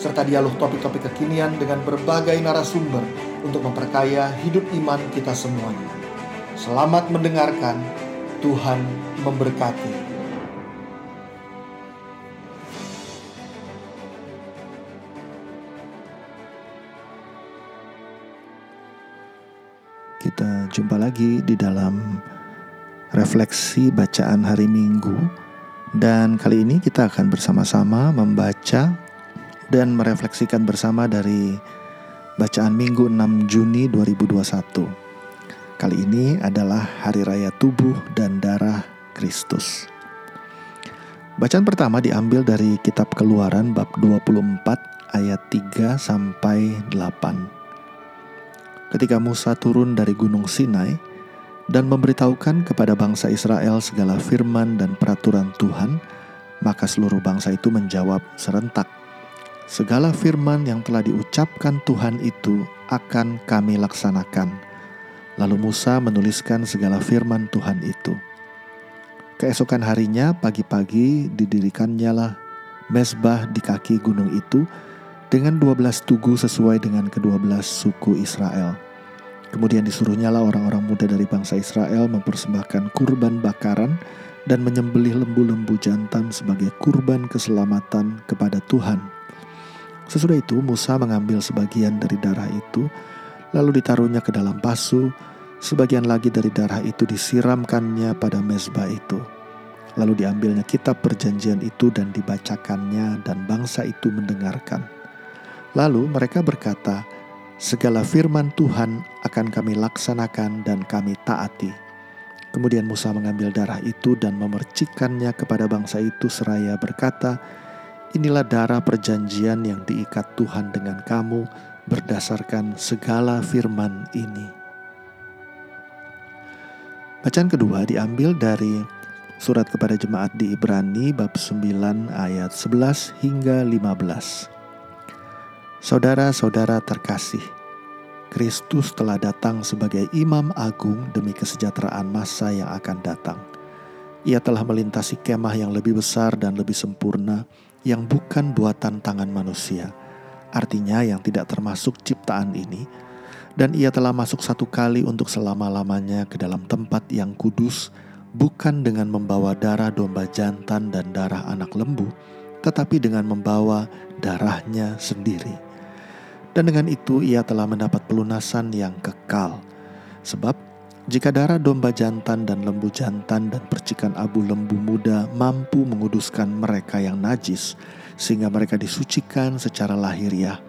serta dialog topik-topik kekinian dengan berbagai narasumber untuk memperkaya hidup iman kita semuanya. Selamat mendengarkan, Tuhan memberkati. Kita jumpa lagi di dalam refleksi bacaan hari Minggu dan kali ini kita akan bersama-sama membaca dan merefleksikan bersama dari bacaan Minggu 6 Juni 2021. Kali ini adalah Hari Raya Tubuh dan Darah Kristus. Bacaan pertama diambil dari kitab Keluaran bab 24 ayat 3 sampai 8. Ketika Musa turun dari Gunung Sinai dan memberitahukan kepada bangsa Israel segala firman dan peraturan Tuhan, maka seluruh bangsa itu menjawab serentak, segala firman yang telah diucapkan Tuhan itu akan kami laksanakan. Lalu Musa menuliskan segala firman Tuhan itu. Keesokan harinya pagi-pagi didirikannya lah mesbah di kaki gunung itu dengan 12 tugu sesuai dengan kedua belas suku Israel. Kemudian disuruhnyalah orang-orang muda dari bangsa Israel mempersembahkan kurban bakaran dan menyembelih lembu-lembu jantan sebagai kurban keselamatan kepada Tuhan Sesudah itu Musa mengambil sebagian dari darah itu, lalu ditaruhnya ke dalam pasu, sebagian lagi dari darah itu disiramkannya pada mezbah itu. Lalu diambilnya kitab perjanjian itu dan dibacakannya dan bangsa itu mendengarkan. Lalu mereka berkata, segala firman Tuhan akan kami laksanakan dan kami taati. Kemudian Musa mengambil darah itu dan memercikannya kepada bangsa itu seraya berkata, Inilah darah perjanjian yang diikat Tuhan dengan kamu berdasarkan segala firman ini. Bacaan kedua diambil dari surat kepada jemaat di Ibrani bab 9 ayat 11 hingga 15. Saudara-saudara terkasih, Kristus telah datang sebagai imam agung demi kesejahteraan masa yang akan datang. Ia telah melintasi kemah yang lebih besar dan lebih sempurna, yang bukan buatan tangan manusia, artinya yang tidak termasuk ciptaan ini, dan ia telah masuk satu kali untuk selama-lamanya ke dalam tempat yang kudus, bukan dengan membawa darah domba jantan dan darah anak lembu, tetapi dengan membawa darahnya sendiri. Dan dengan itu ia telah mendapat pelunasan yang kekal. Sebab jika darah domba jantan dan lembu jantan dan percikan abu lembu muda mampu menguduskan mereka yang najis, sehingga mereka disucikan secara lahiriah,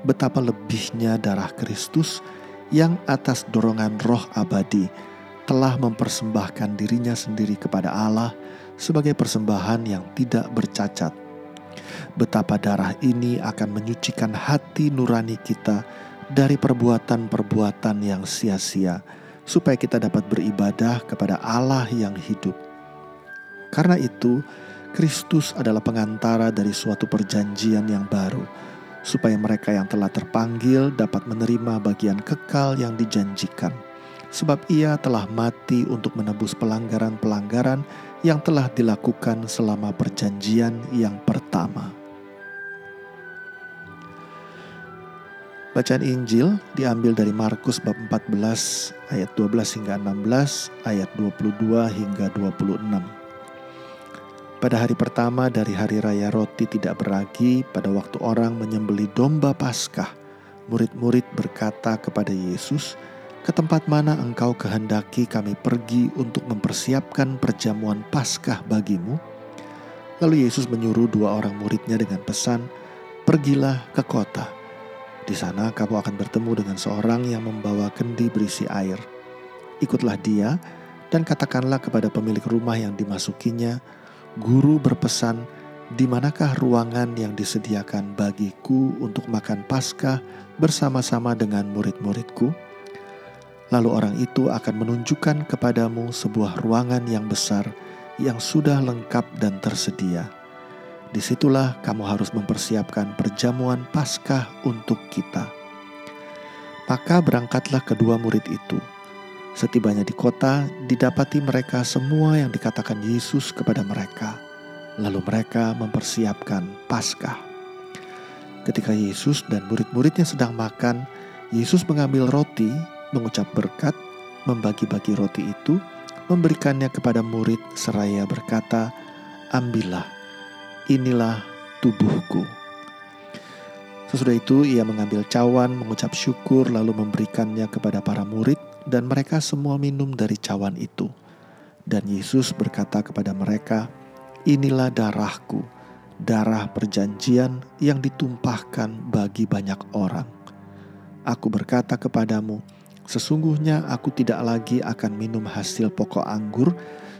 betapa lebihnya darah Kristus yang atas dorongan roh abadi telah mempersembahkan dirinya sendiri kepada Allah sebagai persembahan yang tidak bercacat. Betapa darah ini akan menyucikan hati nurani kita dari perbuatan-perbuatan yang sia-sia supaya kita dapat beribadah kepada Allah yang hidup. Karena itu, Kristus adalah pengantara dari suatu perjanjian yang baru, supaya mereka yang telah terpanggil dapat menerima bagian kekal yang dijanjikan. Sebab ia telah mati untuk menebus pelanggaran-pelanggaran yang telah dilakukan selama perjanjian yang pertama. Bacaan Injil diambil dari Markus bab 14 ayat 12 hingga 16, ayat 22 hingga 26. Pada hari pertama dari hari raya roti tidak beragi, pada waktu orang menyembeli domba Paskah, murid-murid berkata kepada Yesus, "Ke tempat mana engkau kehendaki kami pergi untuk mempersiapkan perjamuan Paskah bagimu?" Lalu Yesus menyuruh dua orang muridnya dengan pesan, "Pergilah ke kota." Di sana kamu akan bertemu dengan seorang yang membawa kendi berisi air. Ikutlah dia dan katakanlah kepada pemilik rumah yang dimasukinya, Guru berpesan, di manakah ruangan yang disediakan bagiku untuk makan Paskah bersama-sama dengan murid-muridku?' Lalu orang itu akan menunjukkan kepadamu sebuah ruangan yang besar yang sudah lengkap dan tersedia. Di situlah kamu harus mempersiapkan perjamuan Paskah untuk kita. Maka berangkatlah kedua murid itu. Setibanya di kota, didapati mereka semua yang dikatakan Yesus kepada mereka. Lalu mereka mempersiapkan Paskah. Ketika Yesus dan murid-muridnya sedang makan, Yesus mengambil roti mengucap berkat, membagi-bagi roti itu, memberikannya kepada murid seraya berkata, "Ambillah, inilah tubuhku." Sesudah itu ia mengambil cawan, mengucap syukur lalu memberikannya kepada para murid dan mereka semua minum dari cawan itu. Dan Yesus berkata kepada mereka, "Inilah darahku, darah perjanjian yang ditumpahkan bagi banyak orang. Aku berkata kepadamu, Sesungguhnya aku tidak lagi akan minum hasil pokok anggur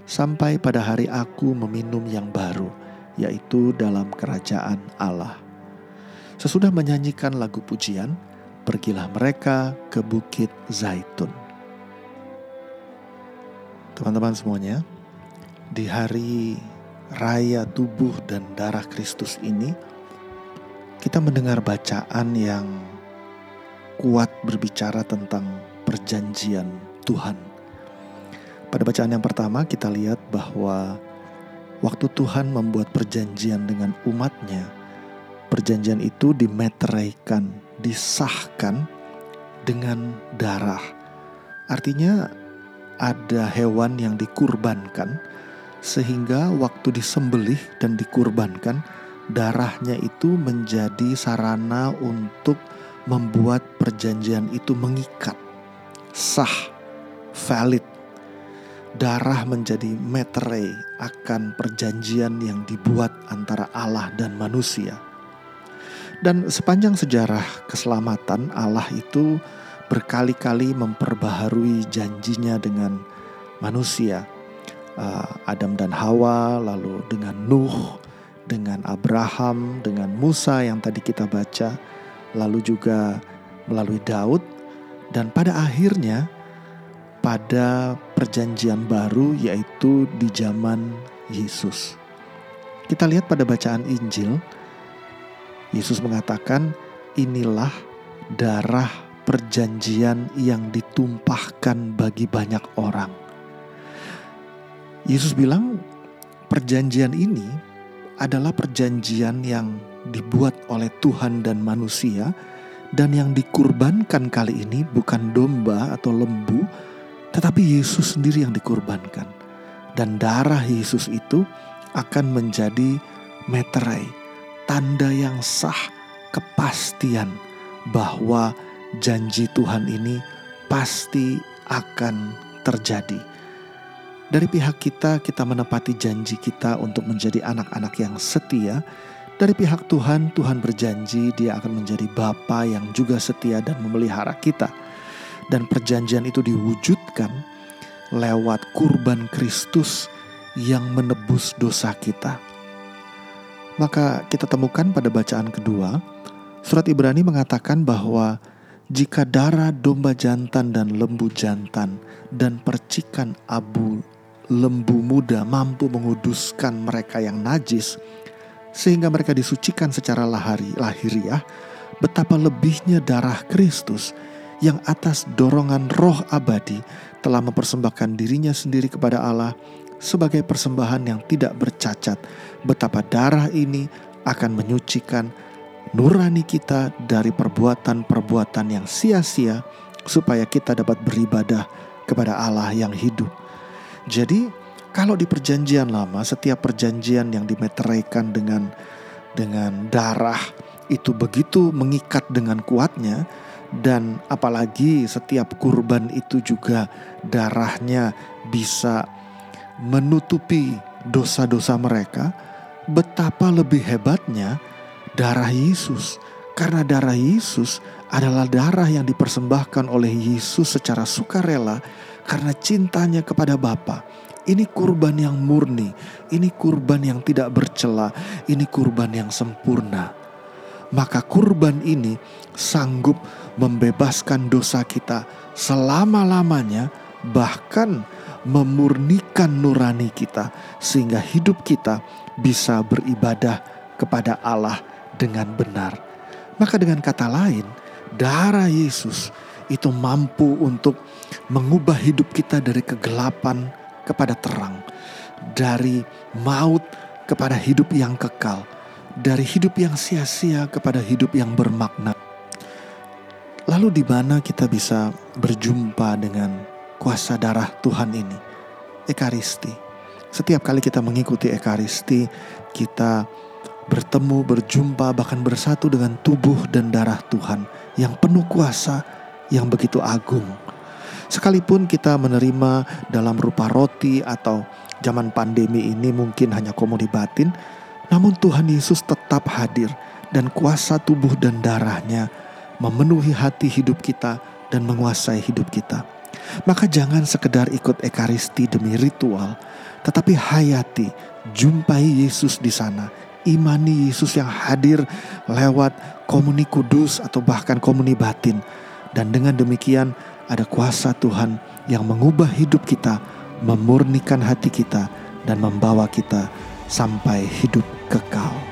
sampai pada hari aku meminum yang baru, yaitu dalam kerajaan Allah. Sesudah menyanyikan lagu pujian, pergilah mereka ke Bukit Zaitun. Teman-teman semuanya, di hari raya tubuh dan darah Kristus ini, kita mendengar bacaan yang kuat berbicara tentang perjanjian Tuhan. Pada bacaan yang pertama kita lihat bahwa waktu Tuhan membuat perjanjian dengan umatnya, perjanjian itu dimeteraikan, disahkan dengan darah. Artinya ada hewan yang dikurbankan sehingga waktu disembelih dan dikurbankan darahnya itu menjadi sarana untuk membuat perjanjian itu mengikat sah, valid. Darah menjadi meterei akan perjanjian yang dibuat antara Allah dan manusia. Dan sepanjang sejarah keselamatan Allah itu berkali-kali memperbaharui janjinya dengan manusia. Uh, Adam dan Hawa, lalu dengan Nuh, dengan Abraham, dengan Musa yang tadi kita baca, lalu juga melalui Daud dan pada akhirnya pada perjanjian baru yaitu di zaman Yesus. Kita lihat pada bacaan Injil, Yesus mengatakan, "Inilah darah perjanjian yang ditumpahkan bagi banyak orang." Yesus bilang, "Perjanjian ini adalah perjanjian yang dibuat oleh Tuhan dan manusia." Dan yang dikurbankan kali ini bukan domba atau lembu, tetapi Yesus sendiri yang dikurbankan. Dan darah Yesus itu akan menjadi meterai, tanda yang sah, kepastian bahwa janji Tuhan ini pasti akan terjadi. Dari pihak kita, kita menepati janji kita untuk menjadi anak-anak yang setia dari pihak Tuhan, Tuhan berjanji dia akan menjadi Bapa yang juga setia dan memelihara kita. Dan perjanjian itu diwujudkan lewat kurban Kristus yang menebus dosa kita. Maka kita temukan pada bacaan kedua, surat Ibrani mengatakan bahwa jika darah domba jantan dan lembu jantan dan percikan abu lembu muda mampu menguduskan mereka yang najis, sehingga mereka disucikan secara lahiri, lahiriah, betapa lebihnya darah Kristus yang atas dorongan roh abadi telah mempersembahkan dirinya sendiri kepada Allah sebagai persembahan yang tidak bercacat. Betapa darah ini akan menyucikan nurani kita dari perbuatan-perbuatan yang sia-sia supaya kita dapat beribadah kepada Allah yang hidup. Jadi kalau di perjanjian lama, setiap perjanjian yang dimeteraikan dengan dengan darah itu begitu mengikat dengan kuatnya dan apalagi setiap kurban itu juga darahnya bisa menutupi dosa-dosa mereka, betapa lebih hebatnya darah Yesus. Karena darah Yesus adalah darah yang dipersembahkan oleh Yesus secara sukarela karena cintanya kepada Bapa Ini kurban yang murni, ini kurban yang tidak bercela, ini kurban yang sempurna. Maka kurban ini sanggup membebaskan dosa kita selama-lamanya, bahkan memurnikan nurani kita, sehingga hidup kita bisa beribadah kepada Allah dengan benar. Maka, dengan kata lain, darah Yesus itu mampu untuk mengubah hidup kita dari kegelapan kepada terang, dari maut kepada hidup yang kekal, dari hidup yang sia-sia kepada hidup yang bermakna. Lalu di mana kita bisa berjumpa dengan kuasa darah Tuhan ini? Ekaristi. Setiap kali kita mengikuti Ekaristi, kita bertemu, berjumpa, bahkan bersatu dengan tubuh dan darah Tuhan yang penuh kuasa, yang begitu agung. Sekalipun kita menerima dalam rupa roti atau zaman pandemi ini mungkin hanya komodi batin, namun Tuhan Yesus tetap hadir dan kuasa tubuh dan darahnya memenuhi hati hidup kita dan menguasai hidup kita. Maka jangan sekedar ikut ekaristi demi ritual, tetapi hayati, jumpai Yesus di sana, imani Yesus yang hadir lewat komuni kudus atau bahkan komuni batin. Dan dengan demikian ada kuasa Tuhan yang mengubah hidup kita, memurnikan hati kita, dan membawa kita sampai hidup kekal.